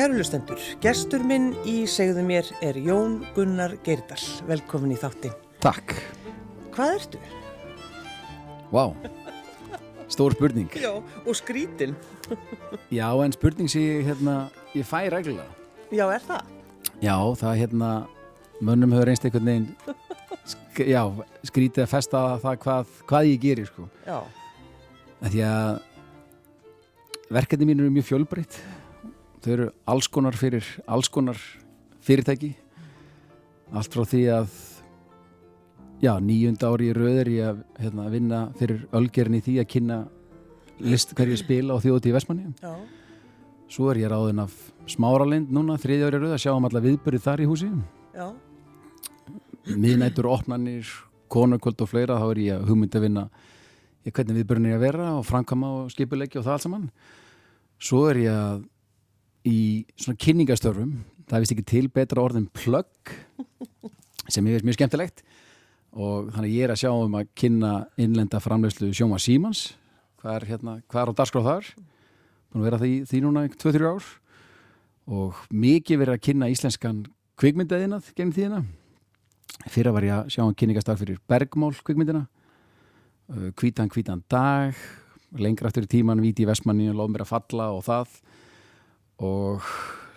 Kærulustendur, gestur minn í segðu mér er Jón Gunnar Geirdal. Velkomin í þáttin. Takk. Hvað ertu? Vá, stór spurning. Já, og skrítin. Já, en spurning sem ég, hérna, ég fæ reglulega. Já, er það? Já, það hérna, mönnum hefur einst einhvern veginn, sk já, skrítið að festa það hvað, hvað ég gerir, sko. Já. Því að verkefni mín eru mjög fjölbreytt. Þau eru alls konar fyrir alls konar fyrirtæki. Allt frá því að já, nýjunda ári í röð er ég að hérna, vinna fyrir ölgerin í því að kynna list hverju spila og þjóti í Vestmanni. Já. Svo er ég ráðin af smáralind núna, þriðja ári í röð að sjá um alla viðbyrði þar í húsi. Miðnættur, opnanir, konukvöld og fleira, þá er ég að hugmyndi að vinna hvernig viðbyrðin er að vera og framkama og skipuleggi og það allt saman. Svo er ég að í svona kynningastörfum, það vist ekki til betra orðin plögg sem ég veist mjög skemmtilegt. Og þannig ég er að sjá um að kynna innlenda framlegslu sjóma Símans. Hvað er, hérna, hvað er á dagskráð þar? Búin að vera því, því núna 2-3 ár. Og mikið verið að kynna íslenskan kvikmyndaðinað gegn tíðina. Fyrir var ég að sjá um kynningastarf fyrir Bergmál kvikmyndina. Uh, Hvítan hvítan dag lengra eftir tíman, Víti Vestmanni og lof mér að falla og það og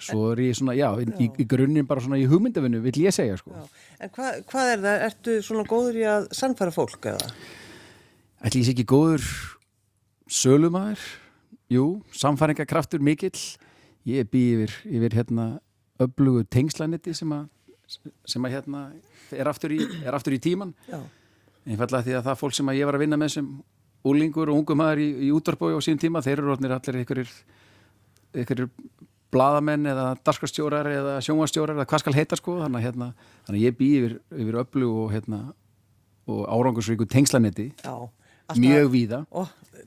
svo er ég svona, já, í, í, í grunninn bara svona í hugmyndavinnu, vill ég segja sko. Já. En hva, hvað er það? Ertu svona góður í að sannfæra fólk eða? Ætli ég sé ekki góður sölumæður jú, samfæringakraftur mikill ég bý yfir, yfir hérna öflugu tengslanetti sem að sem að hérna er aftur í, er aftur í tíman Já. einfallega því að það fólk sem að ég var að vinna með sem úlingur og ungum maður í, í útvarpói á sín tíma, þeir eru orðnir allir einhverjir einhverjir bladamenn eða darskarstjórar eða sjónvastjórar eða hvað skal heita sko þannig að, hérna, þannig ég bý yfir, yfir öflug og, hérna, og árangursríku tengslanetti mjög víða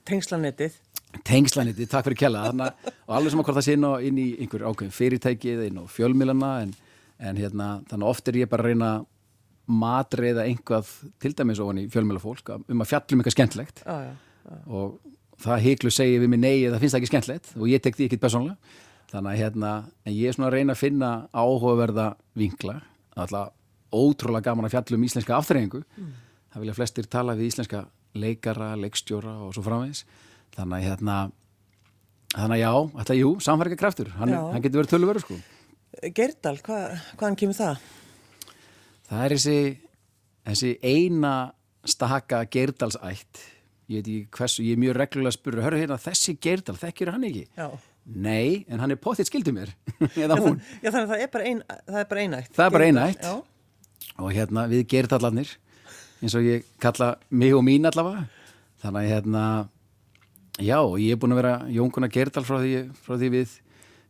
tengslanettið. tengslanetti, takk fyrir kella þarna, og alveg sem að hvort það sé inn, inn í einhver ákveðin fyrirtæki eða inn á fjölmilana en, en hérna, þannig að oft er ég bara að reyna að matreiða einhvað til dæmis ofan í fjölmilafólk um að fjallum eitthvað skemmtlegt Já, já. já. og það hiklu segir við mig nei eða finnst það ekki skemmtlegt og ég tek því ekkit personlega þannig að hérna, en ég er svona að reyna að finna áhugaverða vinkla. Alltaf ótrúlega gaman að fjallum íslenska afþreyingu. Mm. það vilja flestir tala við íslenska leikara, leikstjóra og svo framvegis. Þannig að hérna þannig að já, alltaf jú, samfærika kraftur hann, hann getur verið tölverður sko. Geirdal, hva, hvaðan kemur það? það er þessi, þessi eina staka geirdalsætt ég hversu, ég er mjög reglulega að spura hörru hérna, þessi geirdal, þekkir hann ekki Já. nei, en hann er pottitt skildu mér eða hún, Já, þannig að það er bara, ein, það er bara einætt. Það er bara einætt. Já. og hérna við geirdallarnir eins og ég kalla mig og mín allavega þannig að hérna já, ég er búin að vera Jónkuna Geirdal frá því, frá því við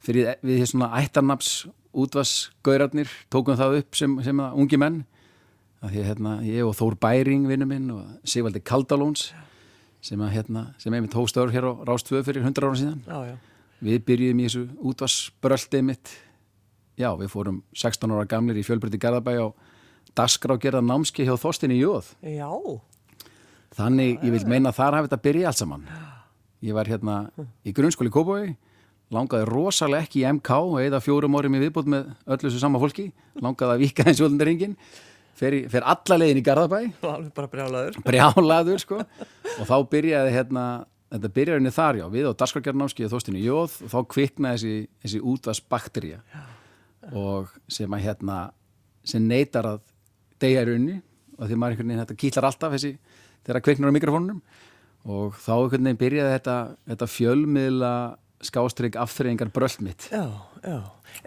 fyrir við því svona ættarnaps útvarsgaurarnir tókum það upp sem, sem ungi menn að því hérna, ég og Þór Bæring vinnu minn og Sigvaldi Kaldalóns sem að hérna, sem einmitt hóstör hér á Rástvö fyrir 100 ára síðan. Já, já. við byrjuðum í þessu útvarsbröldi mitt já, við fórum 16 ára gamlir í fjölbrytti Garðabæ á dagskrágerða námski hjá Þorstinni Jóð Já. þannig ég vil meina þar hafi þetta byrjað allt saman. Ég var hérna í grunnskóli í Kópói langaði rosalega ekki í MK eða fjórum árum í viðbútt með öllu þessu sama fólki langaði að vika eins völdendaringin fer, fer alla leiðin í Garðabæ. Og alveg bara brjálaður. brjálaður sko. Og þá byrjaði hérna þetta byrjaði henni þar já, við á dagskargerðnámski og þóstinni jóð og þá kviknaði þessi, þessi útvarsbakterja og sem að hérna sem neytar að deyja í rauninni. Og því maður einhvern veginn þetta kýtlar alltaf þessi þegar kviknar á mikrofónunum. Og þá einhvern veginn byrjaði þetta, þetta fjölmiðla skástrygg afþreyingar bröld mitt. Já, já.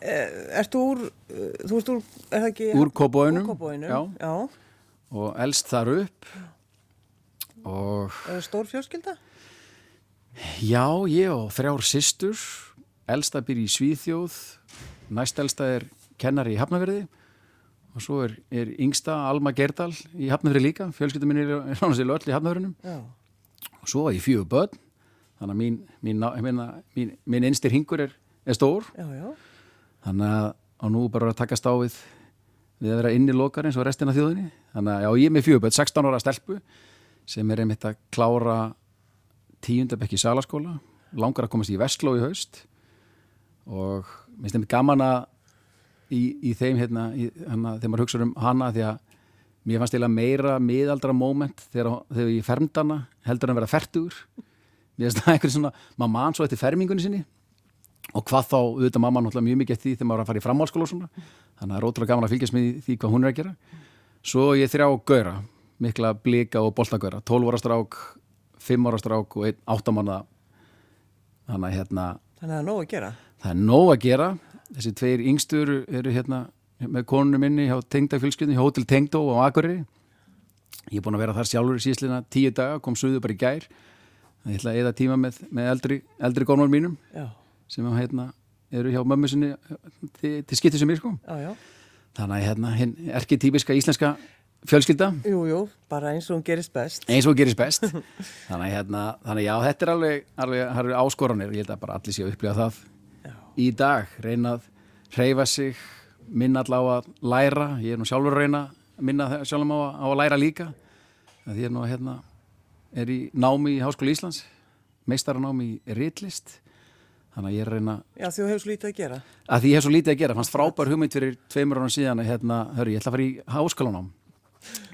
Eh, Ertu úr, eh, þú veist úr, er það ekki? Úr Kópavoginum, já. já. og elst þar upp og Er stór fjölskylda? Já, ég og þrjár systur, elsta býr í Svíþjóð, næst elsta er kennari í Hafnafjörði og svo er, er yngsta Alma Gerdal í Hafnafjörði líka, fjölskyldum minn er ránast í öll í Hafnafjörðunum og svo var ég fjögur börn, þannig að mín, mín, mín, mín einstir hingur er, er stór, Já, já. þannig að á nú bara að taka stáfið við að vera inni lokar eins og restina þjóðinni, þannig að já, ég er með fjögur börn, 16 ára stelpu sem er einmitt að klára tíundabekki í salaskóla langar að komast í Vestló í haust. Og minnst þeim gaman að í, í þeim hérna, í, hana, þegar maður hugsa um hana því að mér fannst eiginlega meira miðaldra moment þegar, þegar ég fermd hana heldur en vera fertugur. Mér finnst það eitthvað svona, maður mann svo eftir fermingunni sinni og hvað þá, auðvitað mamma náttúrulega mjög mikið eftir því þegar maður var að fara í framhálskóla og svona. Þannig að það er ótrúlega gaman að fylgjast með því hvað hún er að gera. Svo ég þrjá gauðra mikla blika og boltagauðra 12 ára strák, 5 ára strák og 8 mánuða þannig að hérna Þannig að það er nóg að gera. það er nóg að gera. Þessi tveir yngstur eru hérna með konunum minni hjá tengdafjölskyldinu hjá Hotel Tengdó á Akureyri. Ég er búin að vera þar sjálfur í síðslina ég að sem hérna, eru hjá mömmu sinni til, til skipti sem ég sko. Já, já. þannig að hérna, hinn erki típiska íslenska fjölskylda. Jú, jú, bara eins og hún gerist best. eins og gerist best. Þannig að hérna, þannig að já, þetta er alveg, alveg, alveg áskoranir, ég held að bara allir sé að upplifa það. Já. í dag, reyna að hreyfa sig, minna allavega að læra, ég er nú sjálfur að reyna að minna sjálfum á, að- á að læra líka. Að því er nú hérna er í námi í Háskóla Íslands meistaranámi í ritlist þannig að ég er að reyna Já, því þú hefur svo lítið að gera. að því ég hef svo lítið að gera, fannst frábær hugmynd fyrir tveimur ára síðan að hérna, hörru, ég ætla að fara í háskólanám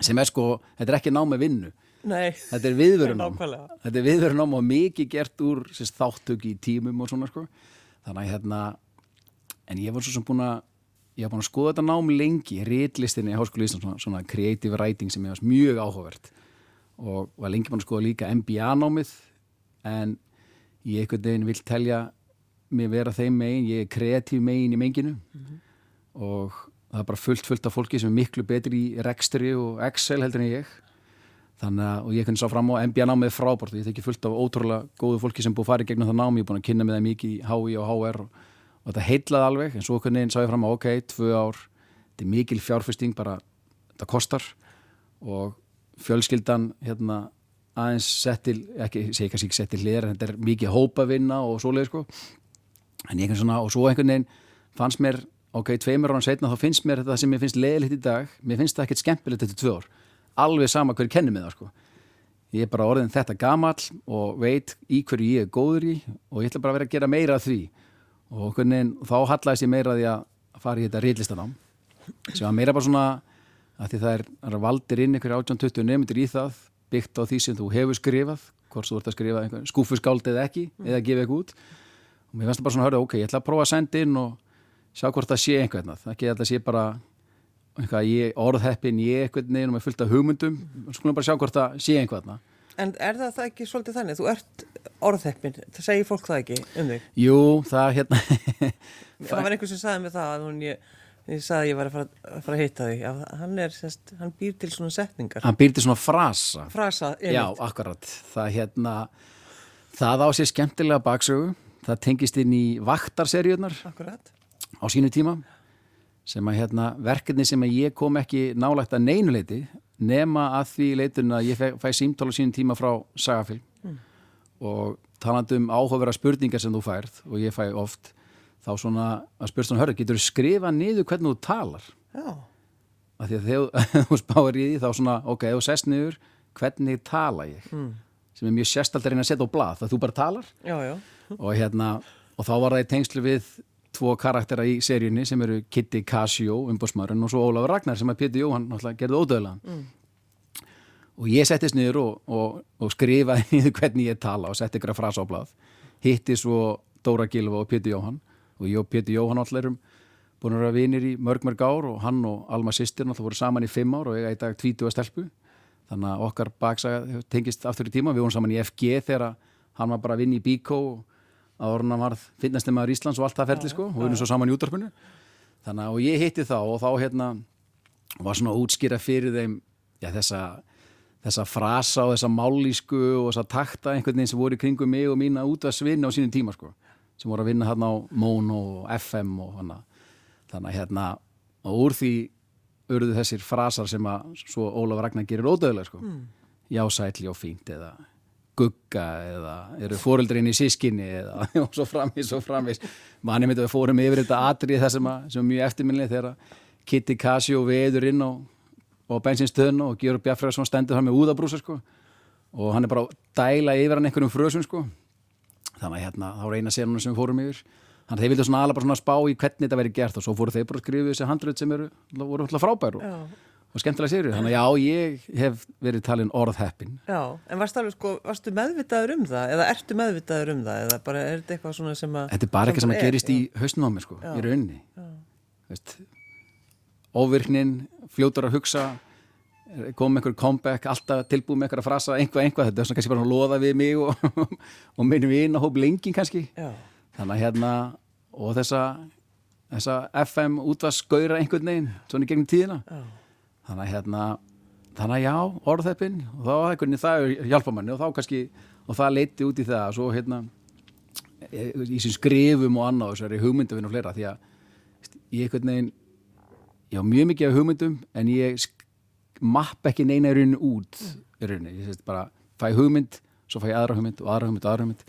sem er sko, þetta er ekki nám með vinnu. Nei, þetta er viðverunám þetta er viðverunám og mikið gert úr sérst, þáttöki í tímum og svona sko. þannig að hérna en ég var svo sem búin að ég var búin að skoða þetta nám lengi. Rítlistinni í Háskóla Íslands, svona, svona creative writing sem ég var mjög áhugavert og var lengi búin að skoða líka MBA-námið en ég einhvern veginn vil telja mér vera þeim megin, ég er kreatív megin í menginu. Og það er bara fullt fullt af fólki sem er miklu betri í Rextri og Excel heldur en ég. Þannig að, og ég kunni sá fram á MBA námið frábært. Og ég þekki fullt af ótrúlega góðu fólki sem búið í gegnum það námi, ég er búin að kynna með það mikið í HI og HR og, og þetta heitlaði alveg. En svo kunni einn sá ég fram á, ok, tvö ár þetta er mikil fjárfesting, bara þetta kostar. Og fjölskyldan hérna aðeins settil, ekki, segi kannski ekki settil en þetta er mikið hópavinna og svoleið sko en ég kan svona, og svo einhvern veginn fannst mér, ok, tveimur ára setna þá finnst mér þetta sem ég finnst leðilegt í dag. Mér finnst það ekkert skemmtilegt eftir tvö ár. Alveg sama hver kennir mig það sko. Ég er bara orðin þetta gamall og veit í hverju ég er góður í og ég ætla bara að vera að gera meira af því. Og hvernig, þá hallaðist ég meira að því að fara í þetta reillistanám sem var meira bara svona að því það er, er valdir inn ykkur 18-20 nefndir í það byggt á því sem þú hefur skrifað hvort þú ert að skrifa einhver skúfuskáld eða ekki eða gefa eitthvað út og mér finnst það bara svona að höra, ok, ég ætla að prófa að senda inn og sjá hvort það sé einhvern veginn ekki að það sé bara orðheppin, ég einhvern veginn og með fullt af hugmyndum og skulum bara sjá hvort það sé einhvern veginn en er það, það ekki svolítið þannig? Þú ert orðheppin, það segir fólk það ekki um þig. Jú, það hérna Það var einhver sem sagði mig það að hún ég, ég sagði að ég var að fara að, fara að hitta því að hann er, sérst, hann býr til svona setningar. hann býrti svona frasa Frasa, Já, akkurat. Það hérna það á sér skemmtilega baksögu það tengist inn í vaktarserjurnar Akkurat. á sínu tíma sem að hérna verkefni sem að ég kom ekki nálægt að neynuleiti nema að því leitun að ég fæ, fæ símtál á sínum tíma frá Sagafilm og talandi um áhugavera spurningar sem þú færð og ég fæ oft þá svona að hún hörðu, getur þú skrifa niður hvernig þú talar Já, af því að þegar þú spáir í því þá svona, ok, þú sest niður hvernig tala ég mm. sem er mjög sérstald að reyna að setja á blað það þú bara talar já, já. Og hérna, og þá var það í tengslu við tvo karaktera í seríunni sem eru Kitty Casio, umbúrsmaðurinn og svo Ólafur Ragnar sem að Pétur Jóhann gerði ódöðlega mm. og ég settist niður og, og, og skrifaði niður hvernig ég tala og setti ykkur að frasa á blað. Hitti svo Dóra Gilva og Pétur Jóhann. Og ég og Pétur Jóhann allir erum búin að vera vinir í mörg mörg ár og hann og Alma sýstir náttúrulega voru saman í fimm ár og ég er í dag 20 stelpu. Þannig að okkar baksaga tengist aftur í tíma, við vorum saman í FG þegar hann var bara að vinna í Bíkó og að orðina varð finnastemmaður Íslands og allt það ferli sko og við erum svo saman í útarpinu þannig að ég hitti þá og þá hérna var svona útskýra fyrir þeim já, þessa, þessa frasa og þessa mállísku og þessa takta einhvern veginn sem voru kringum mig og mína út að svinna á sínum tíma sko sem voru að vinna hérna á Mono og FM og hana. Þannig að hérna og úr því urðu þessir frasar sem að svo Ólaf Ragnar gerir ódöðlega sko. Já sætli og fínt eða gugga eða eru fóreldrinni í sískinni eða og svo framvis og framvis manni myndi að við fórum yfir þetta atrið það sem, að, sem er mjög eftirminlega þegar Kitty Casio veður inn á, á bensinstöðun og Georg Bjarfræðarsson stendur hann með úðabrúsa sko. Og hann er bara að dæla yfir hann einhverjum frösum sko. Þannig að hérna þá reyna senuna sem við fórum yfir. Þannig að þeir vildu svona alveg bara svona spá í hvernig þetta verið gert og svo fóru þeir bara að skrifa þessi handröð sem eru, voru alltaf frábær og, Já. Og skemmtilega séru þannig að já, ég hef verið talin orðheppin. Já, en varstu alveg sko, varstu meðvitaður um það? Eða ertu meðvitaður um það? Eða bara er þetta eitthvað svona sem að Þetta er bara eitthvað sem að er, gerist já. í hausnum á mér sko, í rauninni. Veist, Óvirknin, fljótur að hugsa kom með einhver comeback, alltaf tilbúið með einhver að frasa einhvað, einhvað, þetta er svona kannski bara að loða við mig og, og minnum við inn á hóp lengi kannski, Já, þannig að hérna og þessa, þessa FM útvarsgauðra einhvern veginn svona í gegnum tíðina. Já, þannig að hérna þannig að já, orðheppin og þá veginn það hjálpa manni og þá kannski og það leiti út í það svo hérna e- í sem skrifum og annað og þessari hugmyndavinn og fleira því að ég einhvern veginn ég á mjög mikið af hugmyndum en ég mapp ekki neina í rauninni út í rauninni, ég sést bara fæ hugmynd, svo fæ ég aðra hugmynd og aðra hugmynd og aðra hugmynd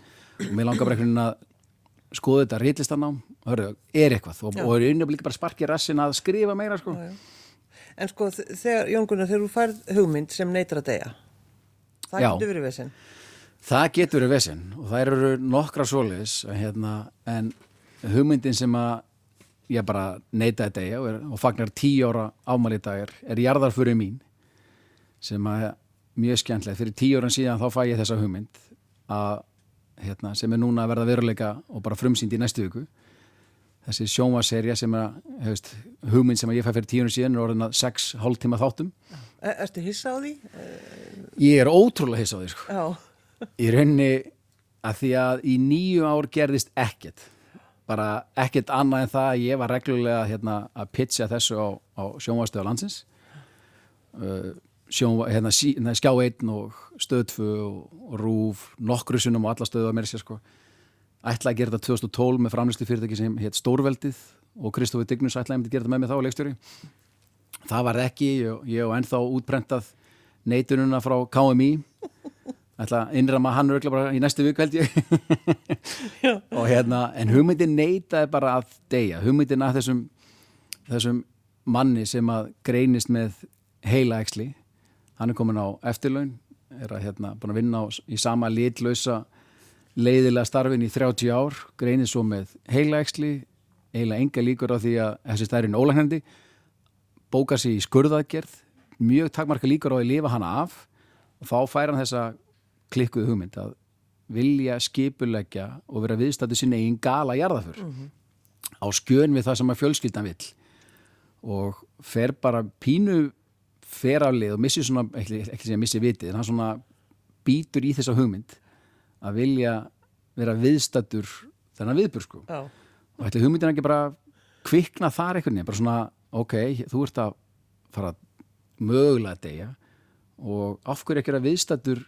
og mér langar bara einhvern veginn að skoða þetta reytlistanám og hörru, er eitthvað og, Já. og er unnum líka bara sparkið rassin að skrifa meira sko. já, já. En sko, þegar, Jón Gunnar, þegar þú færð hugmynd sem neytar að deyja, það Já. getur verið vesinn. Það getur verið vesinn og það eru nokkra svoleiðis hérna, en hugmyndin sem að ég bara neitaði degja og, og fagnar tíu ára ámæli dagar er jarðarfuri mín sem að mjög skemmtilegt fyrir tíu áran síðan þá fæ ég þessa hugmynd að, hérna, sem er núna að verða veruleika og bara frumsýnd í næstu viku þessi sjónvaserja sem er hefst, hugmynd sem ég fæ fyrir tíu áran síðan er orðin að sex hálftíma þáttum. Er, ertu hissa á því? ég er ótrúlega hissa á því sko. Já, í rauninni að því að í nýju ár gerðist ekkert. Bara ekkert annað en það að ég var reglulega hérna, að pitcha þessu á, á sjónvastöðu landsins. Uh, sjónva, hérna, sí, hérna, skjá einn og stöðtfu og, og rúf nokkru sunnum og alla stöðu að mér sér sko ætla að gera þetta 2012 með framlýslu fyrirtæki sem hétt Stórveldið og Kristofur Dignus ætlaði að gera þetta með mig þá leikstjóri. Það var ekki, ég, ég og ennþá útprentað neitununa frá KMI ætla að innrama hann örgla bara í næstu vik held ég. Og hérna, en hugmyndin neitaði bara að deyja, hugmyndin að þessum þessum manni sem að greinist með heila eksli hann er komin á eftirlaun er að hérna búin að vinna á, í sama litlausa leiðilega starfin í 30 ár, greinist svo með heila eksli, eiginlega enga líkur á því að þessi stærinn ólæknandi bókar sér í skurðaðgerð mjög takmarka líkur á að lifa hana af og þá fær hann þessa klikkuðu hugmynd að vilja skipuleggja og vera viðstættu sinni eigin gala jarðaför á skjön við það sem að fjölskyldan vill. Og fer bara pínu fer af lið og missi svona, ekki, ekki segja missi vitið, en hann svona býtur í þessa hugmynd að vilja vera viðstættur þennan viðbur sko og þetta hugmyndin ekki bara kvikna þar einhvern veginn, bara svona ok, þú ert að fara að mögulega að deyja og af hverju ekki að viðstættur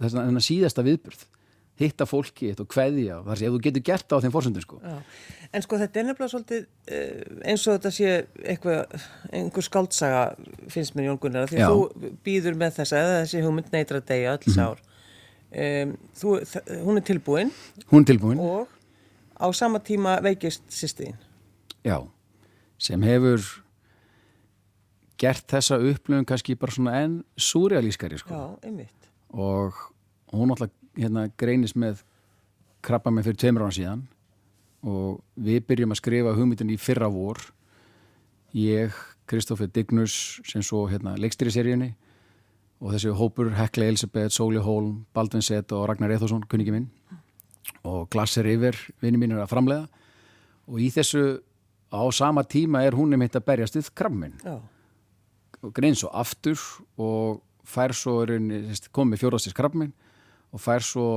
þennan síðasta viðburð hitta fólki og kveðja þar sé ef þú getur gert það á þeim fórsöndum sko. En sko þetta er nefnilega svolítið uh, eins og þetta sé eitthvað, einhver skáldsaga finnst mér Jón Gunnar, því Já. að þú býður með þessa, eða þessi hugmynd neytar að deyja öll Mhm. sár. Um, þú, hún er tilbúin hún er tilbúin, og á sama tíma veikist sýstiðin. já sem hefur gert þessa upplöfum kannski bara svona enn súrealískari sko Já, einmitt. og hún alltaf hérna, greinist með krabba með fyrir tveimur ára síðan og við byrjum að skrifa hugmyndin í fyrra vor ég, Kristoffer Dignus sem svo hérna, leikstýri seríunni og þessi hópur Hekla Elisabeth, Sóli Hólm, Baldvin Sett og Ragnar Eithosson, kunningi minn. Og Glasser Yfir, vinni mín er að framlega og í þessu á sama tíma er hún einmitt að berjast við krabbminn Já, og grein svo aftur og fær svo komið fjórastis krabbminn og fær svo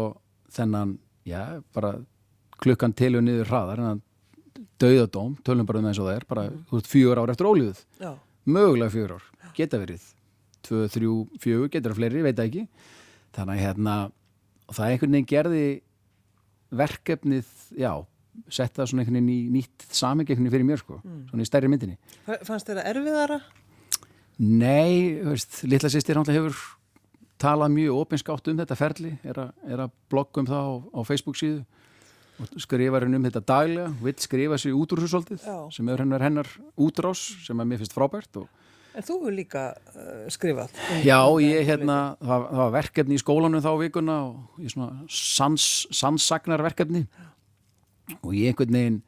þennan, já, bara klukkan til og niður hraðar en döðadóm, tölum bara um eins og það er bara, veist, fjögur ár eftir ólíðuð mögulega fjögur ár, geta verið tvö, þrjú, fjögur, getur að fleiri, veit ekki. Þannig að hérna það einhvern veginn gerði verkefnið, já setta svona einhvern veginn í nýtt samengekni fyrir mér sko, svona í stærri myndinni. Fa- Fannst þér það erfiðara? Nei, veist, litla sýstir náttúrulega hefur talað mjög opinskátt um þetta ferli, er, er að blogga um það á, á Facebook síðu og skrifar henn um þetta daglega, vill skrifa sig út úr þessu svolítið, sem er hennar hennar útrás, sem að mér finnst frábært og En þú hefur líka uh, skrifað. um- Já, um ég hérna, það, það var verkefni í skólanum þá vikuna og ég svona sans, sannsagnar verkefni og ég einhvern veginn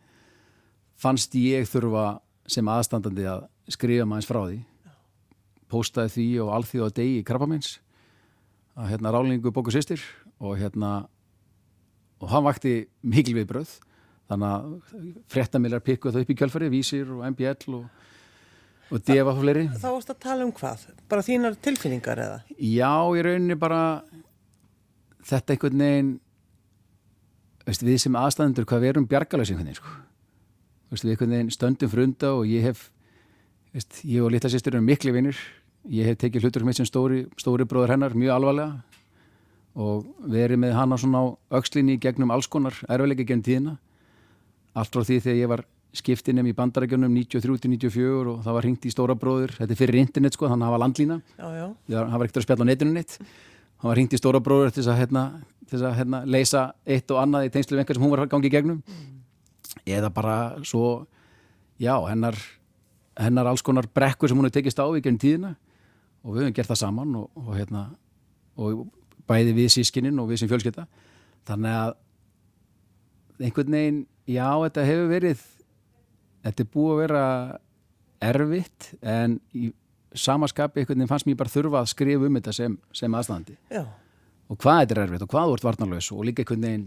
fannst ég þurfa sem aðstandandi að skrifa maður frá því. Postaði því og alþjóða degi í Krabbamins að hérna rálingu bóku sýstir og hérna og hann vakti mikil við bröð þannig að frettamiljar pikkuð það upp í kjölfari, vísir og MBL og, og defa og fleiri Þá varst að tala um hvað? Bara þínar tilfinningar eða? Já, ég rauninni bara þetta einhvern veginn veist, við sem aðstæðendur hvað við erum bjargalösi einhvern veginn sko. veist, við einhvern veginn stöndum frunda og ég hef veist, ég og litla sýstur erum miklu vinnir ég hef tekið hlutur mitt sem stóri, stóri bróður hennar mjög alvarlega og verið með hana svona á aukslinni gegnum alls konar erfilega genn tíðina allt frá því þegar ég var skiptinum í bandarækjunum 93-94 og það var hringt í stóra bróður, þetta er fyrir internet sko, þannig að það var landlína. Já, já. það var ekkert að spjalla á netinu neitt. Hann var hringt í stóra bróður til að, hérna, til að hérna, leysa eitt og annað í tengslu einhver sem hún var gangið gegnum. Eða bara svo já, hennar, hennar alls konar brekkur sem hún hefur tekist á í genn tíðina. Og við höfum gert það saman og, og, hérna, og bæði við sískininn og við sem fjölskylda. Þannig að einhvern veginn, já, þetta hefur verið þetta er búið að vera erfitt en í samaskapi einhvern veginn fannst mér bara þurfa að skrifa um þetta sem, sem aðstæðandi Já. og hvað þetta er erfitt og hvað þú ert varnarlaus og líka einhvern veginn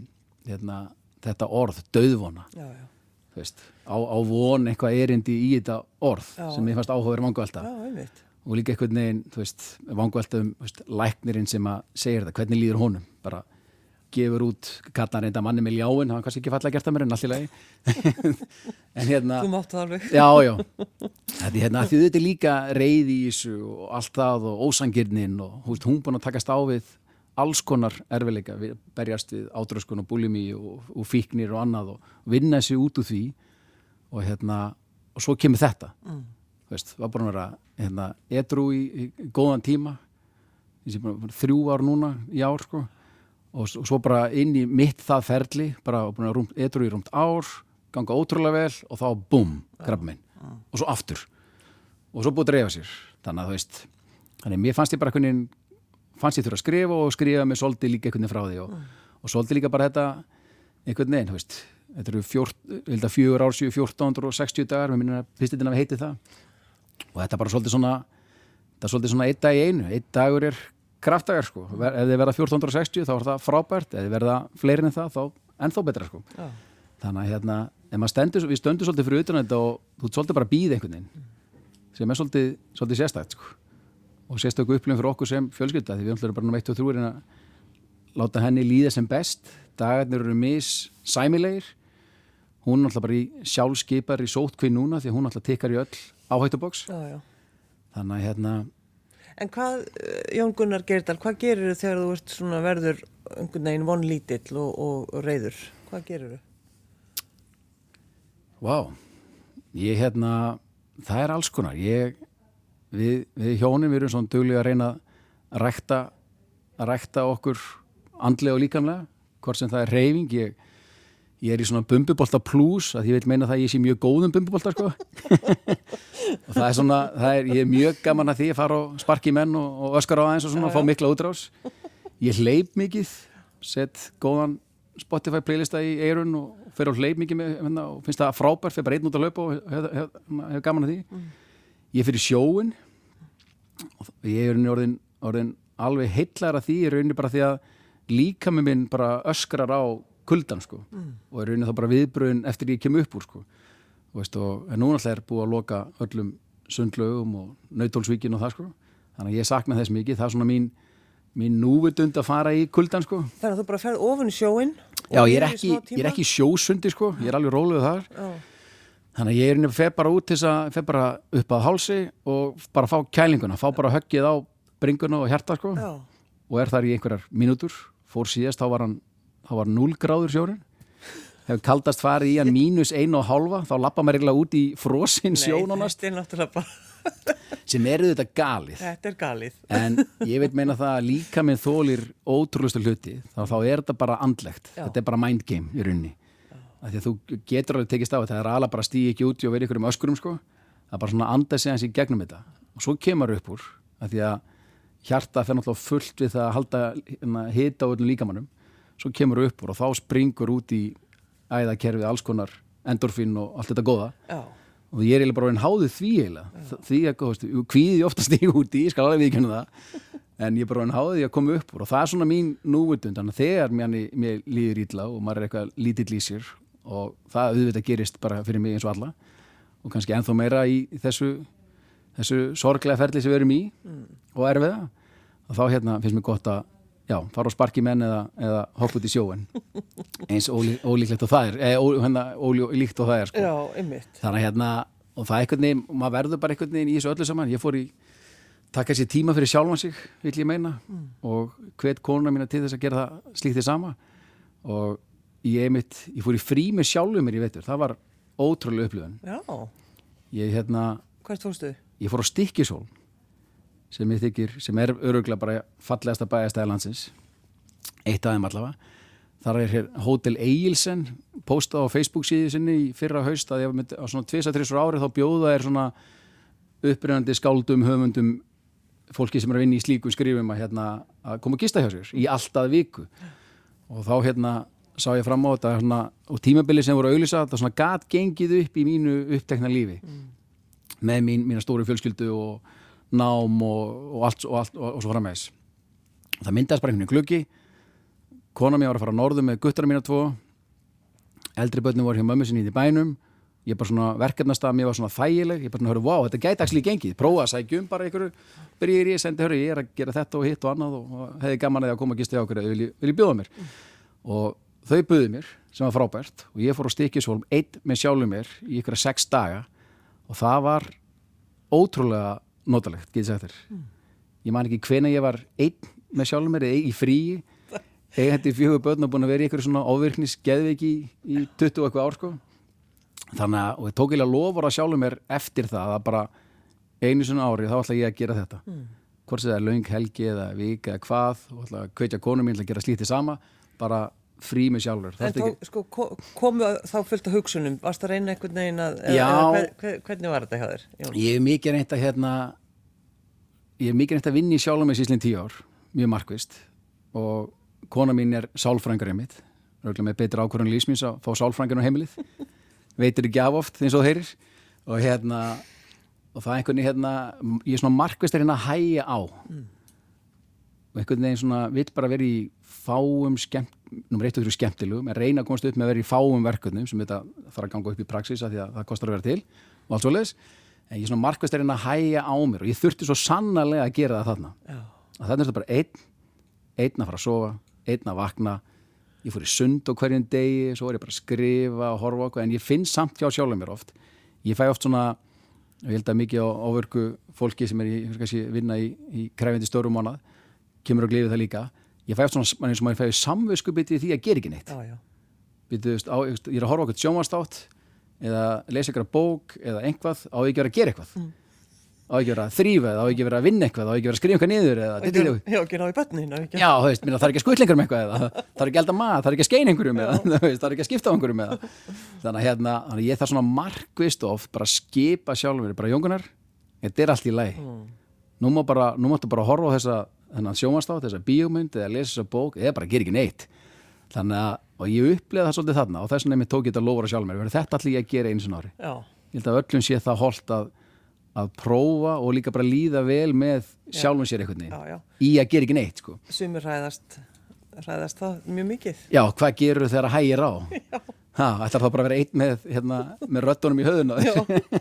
hérna, þetta orð, döðvona Já, já. veist, á, á von eitthvað erindi í þetta orð Já. sem ég fannst áhugaður einmitt. og líka einhvern veginn, alltaf um veist, læknirinn sem að segir þetta, hvernig líður honum bara gefur út kallar reynda manni með ljáin, hann kannski ekki falla að gert það mér en lagi en hérna Þú máttu það alveg. Já, já. Þetta er hérna, því þetta er líka reyði í þessu og allt það og ósangirnin og veist, hún búin að takast á við alls konar erfileika, við berjast við átröskun og búlimi og, og fíknir og annað og vinna þessi út úr því og hérna, og svo kemur þetta. Mm. Veist, var búin að vera hérna, edru í, í góðan tíma, þessi búin að þrjú ár núna í ár, sko, og, svo bara inn í mitt það ferli, bara að rúmt, edru í rúmt ár, ganga ótrúlega vel og þá búm, grabba minn og svo aftur. Og svo búið að dreifa sér. Þannig að þú veist, þannig að mér fannst ég bara einhvern veginn fannst ég þurfa að skrifa og skrifa með svolítið líka einhvern veginn frá því og, og svolítið líka bara þetta einhvern veginn, þú veist þetta eru fjórt, að fjögur ár séu 1460 dagar, við minnum að pistilina við heitið það. Og þetta er bara svolítið svona þetta er svolítið svona einn dag í einu. Einn dagur er kraftdagar sko. Ef þið verða 1460 þá er það frábært. Ef þið verða fleiri en það þá ennþá betra sko. Já. þannig að hérna, ef maður stendur, við stöndum svolítið fyrir utan þetta og þú svolítið bara að býða einhvern veginn sem er svolítið, svolítið sérstætt sko. og sérstöku upplifin fyrir okkur sem fjölskylda því við ætlum bara nú 1 og 3 er að láta henni líða sem best. Dagarnir eru mis sæmilegir hún er alltaf bara í sjálfskipar í sótkvinn núna því hún alltaf tikkar í öll áhættuboks þannig að hérna, En hvað, eh, Jón Gunnar Geirdal, hvað gerir þau þegar þú ert svona verður einhvern veginn vonlítill og, og, og reyður? Hvað gerir þau? Vá, ég hérna, það er alls konar. Ég, við, við hjónum erum svona duglega að reyna að rækta, að rækta okkur andlega og líkamlega, hvort sem það er reyfing. Ég, ég er í svona bumbubolta plus, að ég vil meina það að ég sé mjög góðum bumbubolta, sko. og það er svona, það er, ég er mjög gaman að því að fara og sparki menn og, og öskar á aðeins og svona, Já, fá mikla útrás. Ég hleyp mikið, sett góðan Spotify playlista í eirun og fer á hleyp mikið með hérna, og finnst það frábært, fer bara einn út að hlaupa og hef, hef, hef, hef gaman að því. Ég fer í sjóin og ég er orðin, orðin alveg heillar að því, ég er rauninni bara því að líka með minn bara öskrar á kuldan sko. Og er rauninni þá bara viðbröðin eftir ég kem upp úr sko. Og veist, og, en núna alltaf er búið að loka öllum sundlaugum og nautólsvíkin og það sko. Þannig að ég sakna þess mikið, það er svona mín, mín núvitund að fara í kuldan sko. Þannig að þú bara ferð ofan í sjóin Já, ég er ekki, ég er ekki sjósundi sko, ég er alveg róluð þar. Já, þannig að ég er inni fer bara út þess að fer bara upp að hálsi og bara fá kælinguna, fá bara höggið á bringuna og hjarta sko. Já, og er þar í einhverjar mínútur. Fór síðast, þá var hann þá var 0 gráður sjórin hefur kaldast farið í hann mínus einu og hálfa þá lappa maður eiginlega út í frosin sjónunast þetta er náttúrulega bara, sem eru þetta galið. Þetta er galið. en ég veit meina það að líka minn þólir ótrúlustu hluti þá, þá er þetta bara andlegt. Já. þetta er bara mind game í því að þú getur alveg tekist á þetta það er alveg bara að stíða ekki út og vera ykkur um öskurum sko. það er bara svona að anda sig hans í gegnum þetta. Og svo kemur upp úr af því að hjarta fer náttúrulega fullt við það að halda hita á öllum líkamannum svo kemur upp úr og þá springur út í æðakerfi, alls konar endorfin og allt þetta góða. Já, og ég er eiginlega bara einn háðið því eiginlega. Því að, kvíði ég ofta stíg út í, ég skal alveg viðkynna það. En ég er bara einn háðið því að koma upp úr og það er svona mín núvitund, þannig að þegar mér, mér líður ítla og maður er eitthvað lítill í sér og það auðvitað gerist bara fyrir mig eins og alla og kannski ennþá meira í þessu, þessu sorglega ferli sem við erum í og erfiða og þá hérna finnst mér gott að já, fara á sparki menn eða, eða hoppa út í sjóin eins ólí, ólíklegt og það er. Eða, ó, hérna, ólíkt og það er sko. já, þannig að hérna og það er einhvern veginn, maður verður bara einhvern veginn í þessu öllu saman. Ég fór í, taka sér tíma fyrir sjálfan sig vil ég meina. Og hvet konuna mína til þess að gera það slíkt þið sama. Og ég einmitt, ég fór í frí með sjálfum mér í veitur, það var ótrúlega upplifun. Já, ég hérna, hvert fórstu? ég fór á Stikkisól sem ég þykir, sem er öruglega bara fallegasta bæjastæði landsins eitt af þeim allavega. Þar er hér Hotel Egilsen postað á Facebook síðu sinni í fyrra haust að ég myndi á svona 2-3 ári þá bjóða er svona upprennandi skáldum, höfundum fólki sem er að vinna í slíkum skrifum að, hérna, að koma að gista hjá sér í alltaf viku. Og þá hérna sá ég fram á þetta svona, og tímabili sem voru auðlýsa þetta svona gat gengið upp í mínu upptekna lífi. Með mín, mína stóru fjölskyldu og nám og, og allt, og, allt og, og svo frammeðis það myndaðist bara einhvern veginn gluggi. Kona mér var að fara á norðu með guttara mína tvo. Eldri börnum voru hjá mömmu sinni í bænum. Ég bara svona verkefnastað mér var svona þægileg. Ég bara svona, hörru, wow, þetta gæti axli gengið. Prófa að sækja um bara einhverju byrjir ég, sendi, hörru, ég er að gera þetta og hitt og annað og og hefði gaman að því að koma að gista hjá okkur eða vil, ég- vil ég bjóða mér. Og þau buðu mér, sem var frábært og ég fór á Stikisholm einn með sjálfum mér í ykkur sex daga. Og það var ótrúlega notalegt, getið sagt þér. Ég man ekki hvena ég var einn með sjálfum mér eða í fríi. Eigandi fjögur börn og búin að vera í ykkur svona ofvirknis geðveiki í, í 20 og eitthvað ár sko. Þannig að, og ég tók eiginlega lofur að sjálfum mér eftir það að bara einu svona ári þá ætla ég að gera þetta. Hvort sem það er löng helgi eða vika eða hvað og ætla að kveitja konu mín til að gera slítið sama bara frí með sjálfur. En Þarftu þá, sko, ko- komu þá fullt af hugsunum, varst að reyna einhvern veginn að, eða, Já. eða hver, hvernig var þetta hjá þér? Jón? Ég hef mikið reynt að hérna ég mikið reynt að vinna í sjálfum með síslinn tíu ár, mjög markvist og kona mín er sálfrængar einmitt, röglega með betra ákvörðan lífsmins að fá sálfrængar á heimilið. Veitir ekki af oft eins og þú heyrir. Og hérna og það er einhvern veginn hérna ég er svona markvist að reyna að hæja á. Og einhvern veginn svona vill bara vera í fáum skemmt, nummer eitt og þrjú skemmtilegum að reyna að komast upp með að vera í fáum verkefnum sem þetta þarf að ganga upp í praxis af því að það kostar að vera til og allt svoleiðis en ég er svona markvist að reyna að hæja á mér og ég þurfti svo sannarlega að gera það þarna. Já, að þarna er þetta bara einn einn að fara að sofa, einn að vakna. Ég fór í sund á hverjum degi svo er ég bara að skrifa og horfa okkur en ég finn samt hjá sjálfum mér oft. Ég fæ oft svona, og ég held að mikið á ávörku fólki sem er í, kannski, vinna í, í kræfindi stórum mánað kemur og glifið það líka. Ég fæ oft svona, mann eins og maður fæ samvisku bitið því að gera ekki neitt. Já, já. Býtu, veist, á, ég er að horfa okkur sjónvastátt eða lesa ykkur bók eða einhvað á ekki vera að gera eitthvað? Á ekki vera að þrýfa eða á ekki vera að vinna eitthvað? Á ekki vera að skrifa eitthvað niður eða Ekki, já, ekki ná í bönnin, ekki. Já, þú veist, minna, það er ekki að skutla einhverjum eitthvað eða það er ekki að elda mat, það er ekki að skeina einhverjum eða það er ekki að skipta á einhverjum eða þannig að hérna, þannig ég þarf svona markvist oft bara að skipa sjálfur bara jóngunar, þetta er allt í lagi. Nú, má bara, nú máttu bara horfa á þessa þennan og ég upplega það svolítið þarna og þess vegna einmitt tók ég þetta að sjálfur mér þetta ætla ég að gera einu sinna ári Já, ég held að öllum sé það holt að, að prófa og líka bara líða vel með sjálfum sér einhvern já, veginn já. í að gera ekki neitt sko. Sumir hræðast, hræðast það mjög mikið. Já, hvað gerur þegar að hægir á? Ha, ætlar það bara að vera einn með, hérna, með röddunum í höfðuna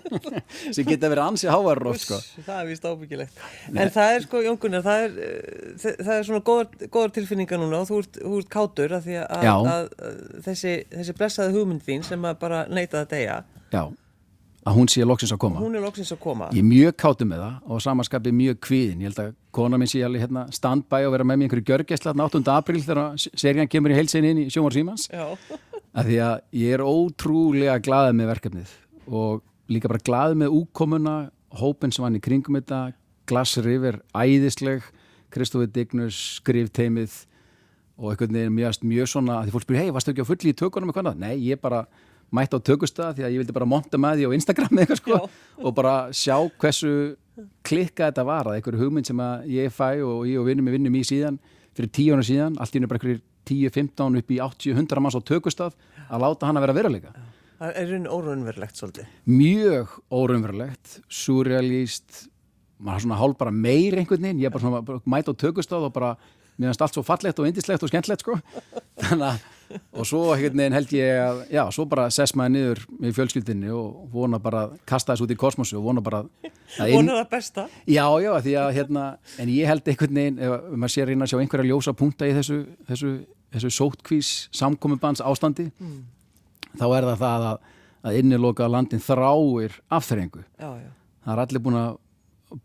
sem geta verið ansi hávar oft sko. Það er vist ábyggilegt. En það er sko, Jón Gunnar, það er, eh, það er svona góðar, góðar tilfinningar núna og þú ert, þú ert kátur að því að, að, að þessi, þessi blessaði hugmynd þín sem að bara neita að deyja, Já, að hún sé loksins að koma. Hún er loksins að koma. Ég er mjög kátum með það og samanskapið mjög kvíðin ég held að kona minn sé alveg hérna standbæ og vera með mér einhverju gjörgæsla 8. apríl þegar serían kemur í heilsinni inn í sjómar símans. Já, að því að ég er ótrúlega glaðið með verkefnið og líka bara glaðið með úkomuna hópin sem hann í kringum þetta Glass River, æðisleg Kristofi Dignus, skrifteimið og einhvern veginn mjög, mjög svona því fólk spyrir, hei, varstu ekki á fulli í tökunum eitthvað? Nei, ég bara mætti á tökustað því að ég vildi bara monta með því á Instagram eitthvað sko og bara sjá hversu klikka þetta var að einhverju hugmynd sem að ég fæ og ég og vinnum við vinnum í síðan fyrir tíu ára síðan, allt í hennu bara einhverjir 10-15 upp í 80-100 manns á tökustað að láta hana vera veruleika Það er raun óraunverulegt svolítið. mjög óraunverulegt surrealist maður svona hálf bara meir einhvern veginn ég er bara svona bara mæta á tökustað og bara finnst allt svo fallegt og indislegt og skemmtlegt sko þannig að og svo einhvern veginn held ég að já, svo bara sess maður niður með fjölskyldinni og vona bara að kasta þessu út í kosmosu og vona bara að inn, Vonar það besta. Já, já, því að hérna, en ég held einhvern veginn, ef ef maður sé að reyna að sjá einhverja ljósa punkta í þessu, þessu, þessu sótkvís samkomubans ástandi, þá er það það að, að inniloka landin þráir afþrengu. Það er allir búin að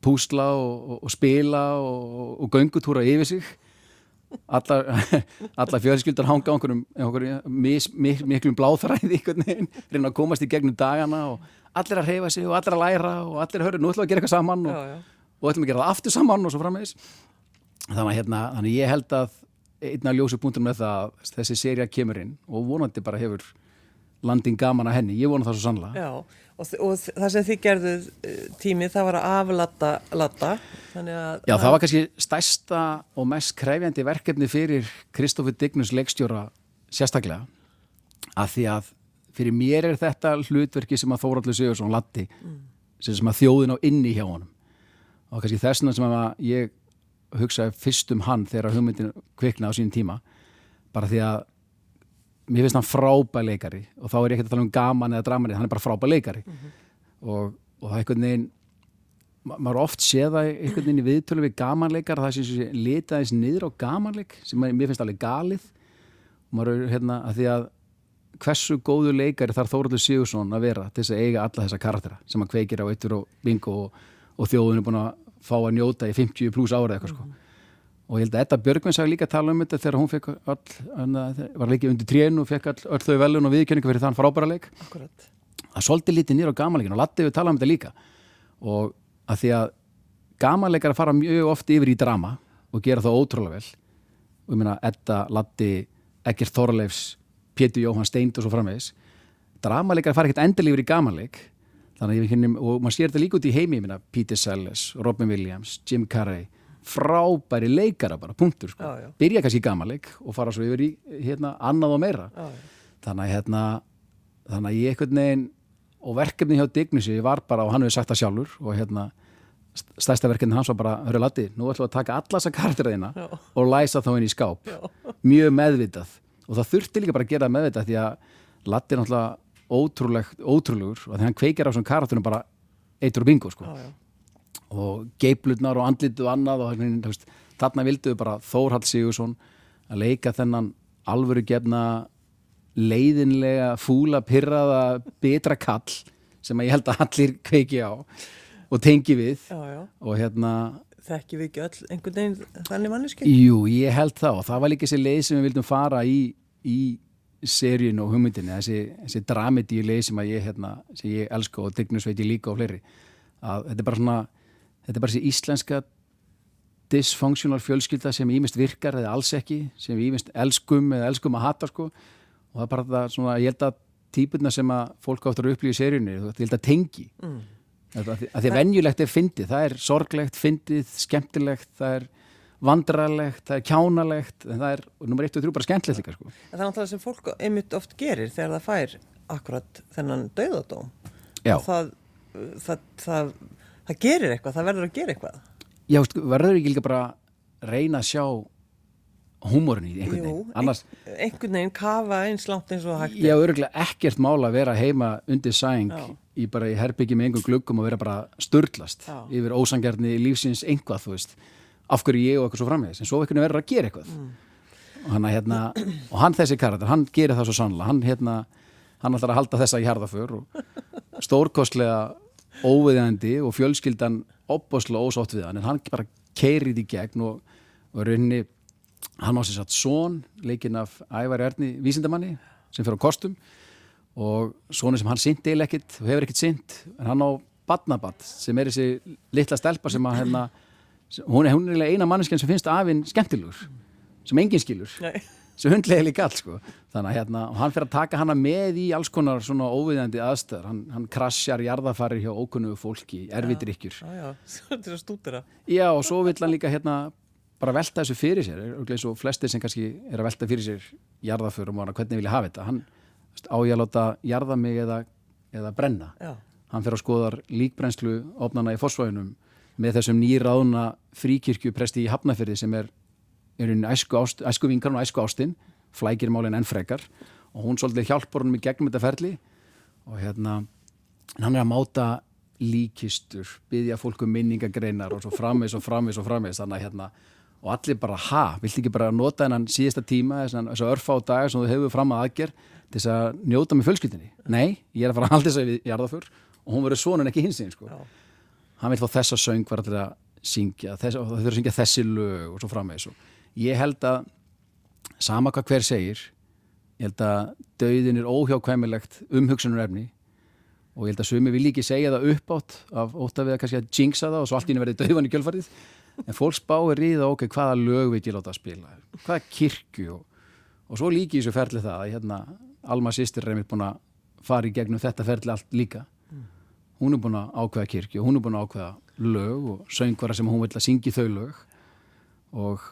púsla og, og, spila og, og göngutúra yfir sig. Allar, allar fjölskyldar hanga á einhverjum, einhverjum mis, mik, miklum bláþræði reyna að komast í gegnum dagana og allir að reyfa sig og allir að læra og allir að höra, nú ætlum við að gera eitthvað saman og, Já, já. og ætlum að gera það aftur saman og svo framvegis þannig að hérna, þannig ég held að einn af ljósu punktum með það að þessi seria kemur inn og vonandi bara hefur landin gaman að henni, ég vona það svo sannlega Já, og, og það sem þið gerðuð eh, tími, það var að aflata latta, þannig að... Já, það var kannski stærsta og mest krefjandi verkefni fyrir Kristoffer Dignus leikstjóra sérstaklega að því að fyrir mér er þetta hlutverki sem að Þóraldur Sigursson latti sem, sem að þjóðin á inni hjá honum. Og kannski þessna sem að ég hugsaði fyrst um hann þegar hugmyndin kviknaði á sínum tíma. Bara því að mér finnst hann frábæð leikari og þá er ég ekki að tala um gaman eða draman hann er bara frábæð leikari. Og, og það er einhvern veginn ma- maður oft séð það einhvern veginn í viðtölu við gamanleikar það sem sé litaðis niður á gamanleik sem mér finnst alveg galið. Og maður er hérna að því að hversu góðu leikari þarf Þóraldur Sigursson að vera til þess að eiga alla þessa karaktera sem að kveikir á eittur og bingo og, og þjóðun er búin að fá að njóta í 50 pluss ára eitthvað sko. Og ég held að Edda Björgvins hafi líka að tala um þetta þegar hún fekk all, hann, var líka undir trénu og fekk all, öll þau velun og viðkjöningu fyrir þann frábæra leik. Akkurat. að svolítið lítið nýra á gamanleikin og Latti við tala um þetta líka. Og að því að gamanleikar fara mjög oft yfir í drama og gera það ótrúlega vel. Og ég meina Edda, Latti, Ekkert Þorleifs Pétur Jóhann Steind og svo framvegis. Dramaleikar fara ekkert endilega yfir í gamanleik þannig að ég finnum, og maður sér þetta líka út í heimi ég meina Peter Sellers, Robin Williams, Jim Carrey frábæri leikara bara, punktur sko. Já, já. byrja kannski gamanleik og fara svo yfir í hérna, annað og meira Já, þannig að hérna þannig að ég einhvern veginn og verkefni hjá Dignusi var bara og hann hefur sagt það sjálfur og hérna st- stærsta verkefni hans var bara, hörru Latti, nú ætlum við að taka alla þessa karakterina Já. og læsa þá inn í skáp mjög meðvitað og það þurfti líka bara að gera meðvitað því að Latti náttúrulega ótrúlegur og því hann kveikir á þessum karakterinu bara eitur og bingo sko Já, já. og geiplutnar og andlitu og annað og veist, þarna vilduðu bara Þórhald Sigursson að leika þennan alvöru gefna leiðinlega, fúla, pyrraða betra kall sem að ég held að allir kveiki á og tengi við Já, og hérna, Þekki við ekki öll einhvern veginn þannig manneski? jú, ég held það og það var líka þessi leið sem við vildum fara í, í seríun og hugmyndinni þessi, þessi dramedi leið sem að ég hérna, sem ég elska og Dignus veit ég líka og fleiri að þetta er bara svona þetta er bara þessi íslenska dysfunctional fjölskylda sem ímest virkar eða alls ekki, sem ímest elskum eða elskum að hata sko og það er bara það svona, ég held að típurna sem að fólk áttur að upplýja í seríunni, ég held að tengi mm. að, að því að venjulegt er fyndið, það er sorglegt, fyndið, skemmtilegt það er vandrarlegt, það er kjánalegt en það er, nummer 1 og 3 bara skemmtilegt líka sko. Það er náttúrulega sem fólk einmitt oft gerir þegar það fær akkurat þennan dauðadóm. Já. Það, það, það, það gerir eitthvað, það verður að gera eitthvað. Já, verður ekki líka bara reyna að sjá húmórin í einhvern veginn annars, ein, einhvern veginn kafa eins langt eins og hægt hafa örgulega ekkert mála að vera heima undir sæng Já. í bara í herbyggi með einhver gluggum og vera bara störtlast Já. yfir ósangjarni lífsins einhvað, þú veist af hverju ég og eitthvað svo framvegis en svo einhvern veginn verður að gera eitthvað Mm. og hann, hérna, og hann þessi karakter, hann gerir það svo sannlega hann, hérna, hann ætlar að halda þessa í harðaför og stórkostlega óviðjandi og fjölskyldan opboslega ósátt við hann en hann bara keirið í gegn og, og rauninni hann á sér satt són leikinn af Ævar Erni vísindamanni sem fyrir á kostum og svona sem hann sint eil ekkit og hefur ekkit sint en hann á badnabatt sem er þessi litla stelpa sem að hérna hún er, hún er eina manneskjan sem finnst afinn skemmtilegur sem enginn skilur. Nei. sem hundlega líka allt sko. Þannig að hérna, hann fyrir að taka hana með í alls konar svona óviðandi aðstöðar hann, hann krassjar jarðafarir hjá ókunnugu fólki erfidrykkjur. Já, og svo vill hann líka hérna bara velta þessu fyrir sér. Eins og flestir sem kannski er að velta fyrir sér jarðaförum og hana, hvernig vil ég hafa þetta. Hann á ég að láta jarða mig eða, eða brenna? Já, hann fyrir að skoðar líkbrennslu opnana í fósfæðunum með þessum nýráðuna fríkirkjupresti í Hafnafyrði sem er, er einn æsku, vinkarn og æsku ástinn flækir málinn enn frekar. Og hún svolítið hjálpar honum í gegnum þetta ferli. Og hérna hann er að máta líkistur byggja fólk um minningagreinar og svo framvegs og framvegs og framvegs þannig að hérna og allir bara ha, viltu ekki bara nota þennan síðasta tíma þess að örfa á dagar sem þú hefur fram að aðgerð til þess að njóta með fjölskyldinni nei, ég er að fara að halda þess að við jarðaför og hún verður svona en ekki hins sko. Hann vil fá þessa söng var allir að syngja þess, og það þurfa að syngja þessi lög og svo framvegis. Og ég held að sama hvað hver segir ég held að dauðin er óhjákvæmilegt umhugsunar efni og ég held að sumi vil ekki segja það uppátt af ótt að við að kannski að jinxa það og svo allt í henni verði dauðan í kjölfarið. En fólk spáir í það ok, hvaða lög vil ég láta að spila? Hvaða kirkju? Og, og svo líki þessu ferli það að hérna Alma sýstir er einmitt búin að fara í gegnum þetta ferli allt líka hún er búin að ákveða kirkju hún er búin að ákveða lög og söngvara sem hún vil að syngja þau lög. Og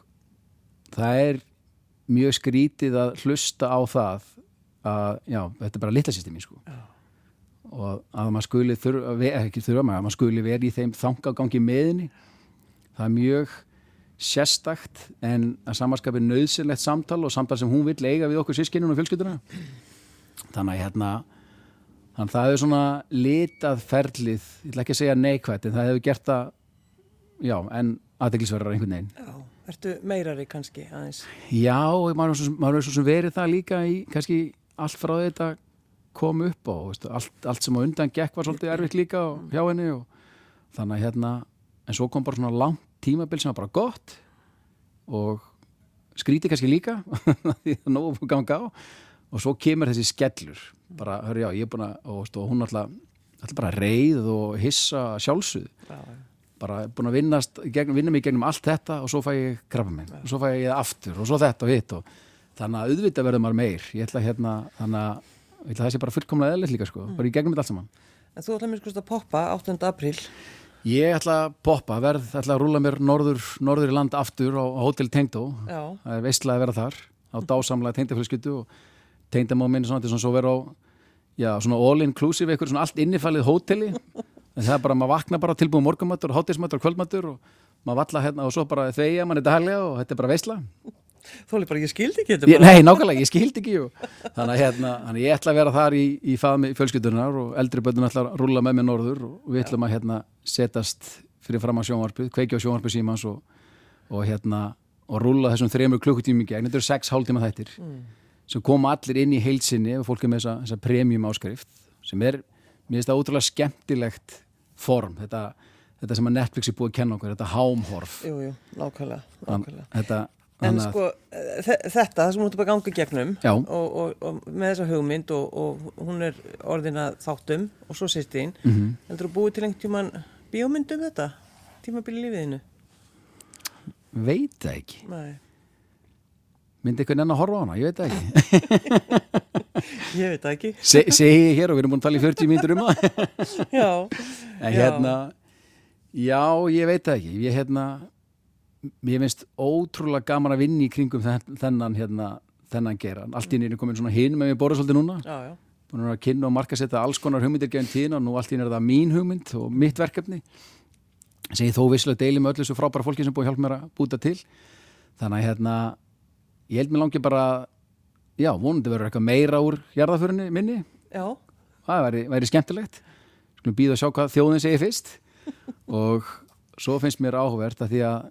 það er mjög skrítið að hlusta á það að, já, þetta er bara litla sýstir mín sko. Já. og að maður skuli þurfa, ekki þurfa maður, að maður skuli vera í þeim þangagangi meðinni það er mjög sérstakt en að samanskapi nöðsynlegt samtal og samtal sem hún vill eiga við okkur sískinun og fjölskylduna. Þannig að hérna þannig að það er svona litað ferlið, ég ætla ekki að segja neikvætt en það hefur gert það já, en aðeinsverðar einhvern veginn já. Ertu meirari kannski aðeins? Já, maður er svo, sem- er verið það líka í kannski allt frá þetta kom upp og veistu, allt, allt sem á undan gekk var svolítið erfitt líka og, hjá henni og þannig að hérna en svo kom bara svona langt tímabil sem var bara gott og skríti kannski líka því það nógu búið ganga á og svo kemur þessi skellur. Bara, hörru já, ég er búin að og, og hún alltaf, alltaf bara reið og hissa já. bara búin að vinnast, gegn, vinna mig gegnum allt þetta og svo fæ ég krabba minn og svo fæ ég aftur og svo þetta og hitt og þannig að auðvitað verður maður meir. Ég ætla hérna, þannig að ég ætla að það sé bara fullkomlega eðlilegt líka sko, bara í gegnum þetta allt saman. En þú ætlaði mér skoðast að poppa 8. apríl. ég ætla að poppa, verð, ætla að rúla mér norður, norður í land aftur á, á Hotel Tengdó. Það er veistlega að vera þar á dásamlega tengdafélskyldu og tengdamá minn svona, þetta er svona svo vera á já, svona all inclusive, eitthvað svona allt innifælið hóteli. En það er bara, maður vakna bara tilbúið morgumatur, hátismatur og kvöldmatur og maður valla hérna og svo bara þegja mann þetta herlega og þetta er bara veistla þóli bara, ég skildi ekki þetta. Nei, nákvæmlega, ég skildi ekki og, þannig að hérna, að ég ætla að vera þar í, í faðmi fjölskyldunar og eldri bönnum ætla að rúlla með mér norður og við ætlum að hérna setast fyrir fram á sjónvarpið, kveikja á sjónvarpið símans og, og hérna og rúlla þessum þremur klukkutími gegn, þetta eru sex hálftíma þættir sem koma allir inn í heilsinni og fólk er með þessa, þessa premium áskrift sem er, mér finnst það ótrúlega skemmtilegt form, þetta, þetta sem að Netflix er búið að kenna okkur, þetta hámhorf Jú, jú, nákvæmlega, Þann- nákvæmlega. þetta, En sko, þe- þetta, það sem hún er bara ganga í gegnum og, og, og með þessa hugmynd og, og hún er orðina þáttum og svo sýst þín, Mhm. heldur þú búið til einhvern tíman bíómynd um þetta? Tímabili lífiðinu? veit það ekki Nei, myndi einhvern enn að horfa á hana, ég veit ekki. Ég veit ekki. Se, segi ég hér og við erum búin að tala í 40 mínútur um það. Já, en Já. hérna já, ég veit ekki. Ég hérna mér finnst ótrúlega gaman að vinna í kringum þenn- þennan hérna þennan geran, allt einu er komin svona hinn með mér borða svolítið núna, já, búin að kynna og marka setja alls konar hugmyndir gefin tíðin og nú allt einu er það mín hugmynd og mitt verkefni. Sem ég þó visslega deili með öllu þessu frábæra fólki sem búið að hjálpa mér að búta til. Þannig að hérna ég held mér langi bara já, vonandi verður eitthvað meira úr jarðaförinni minni. Já, það væri, væri skemmtilegt. Skulum býða að sjá hvað þjóðin segir fyrst. Og svo finnst mér áhugavert að því að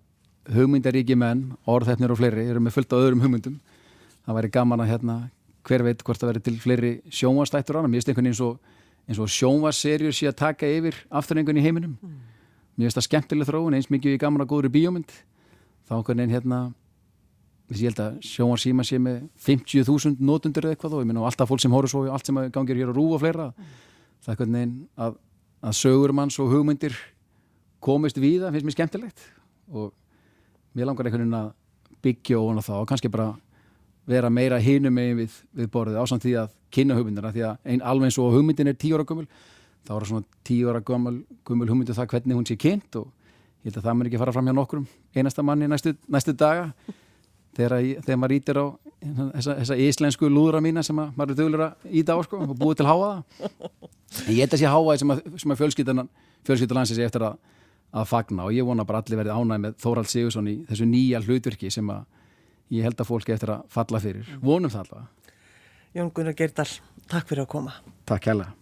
hugmyndaríki menn, orðhefnir og fleiri eru með fullt á öðrum hugmyndum. Það væri gaman að hérna, hver veit hvort það væri til fleiri sjónvastættur á hana mér finnst einhvern veginn eins og, sjónvaserjur sé að taka yfir afturrengun í heiminum. Mér finnst það skemmtileg þróun eins mikið ég gaman að góður í bíómynd. Þá einhvern veginn hérna ég held að sjónvarsíma sé með 50.000 notundur eða eitthvað og ég minna alltaf fólk sem horfður svo í allt sem gangir hér á rúf og fleira. Það er einhvern veginn að, að sögur manns og hugmyndir komist víða finnst mér skemmtilegt. Og mér langar einhvern veginn að byggja á það og kannski bara vera meira hinum megin við, við borðið ásamt því að kynna hugmyndina. Því að ein, alveg eins og hugmyndin er tíu ára gömul þá er það svona tíu ára gömul hugmyndu það hvernig hún sé kynnt og ég held að það mér ekki fara fram hjá nokkrum einasta manni næstu, næstu daga þegar, þegar maður ítir á þessa, þessa íslensku lúðra mína sem að maður er duglir að íta á sko og búið til háa það en ég held að sé háa sem að, sem að fjölskyldan fjölskyldalansi sé eftir að, að fagna og ég vona bara allir verið ánæg með Þórald Sigursson í þessu nýja hlutverki sem að ég held að fólk eigi eftir að falla fyrir. Vonum það allavega, Jón Gunnar Geirdal, takk fyrir að koma. takk kærlega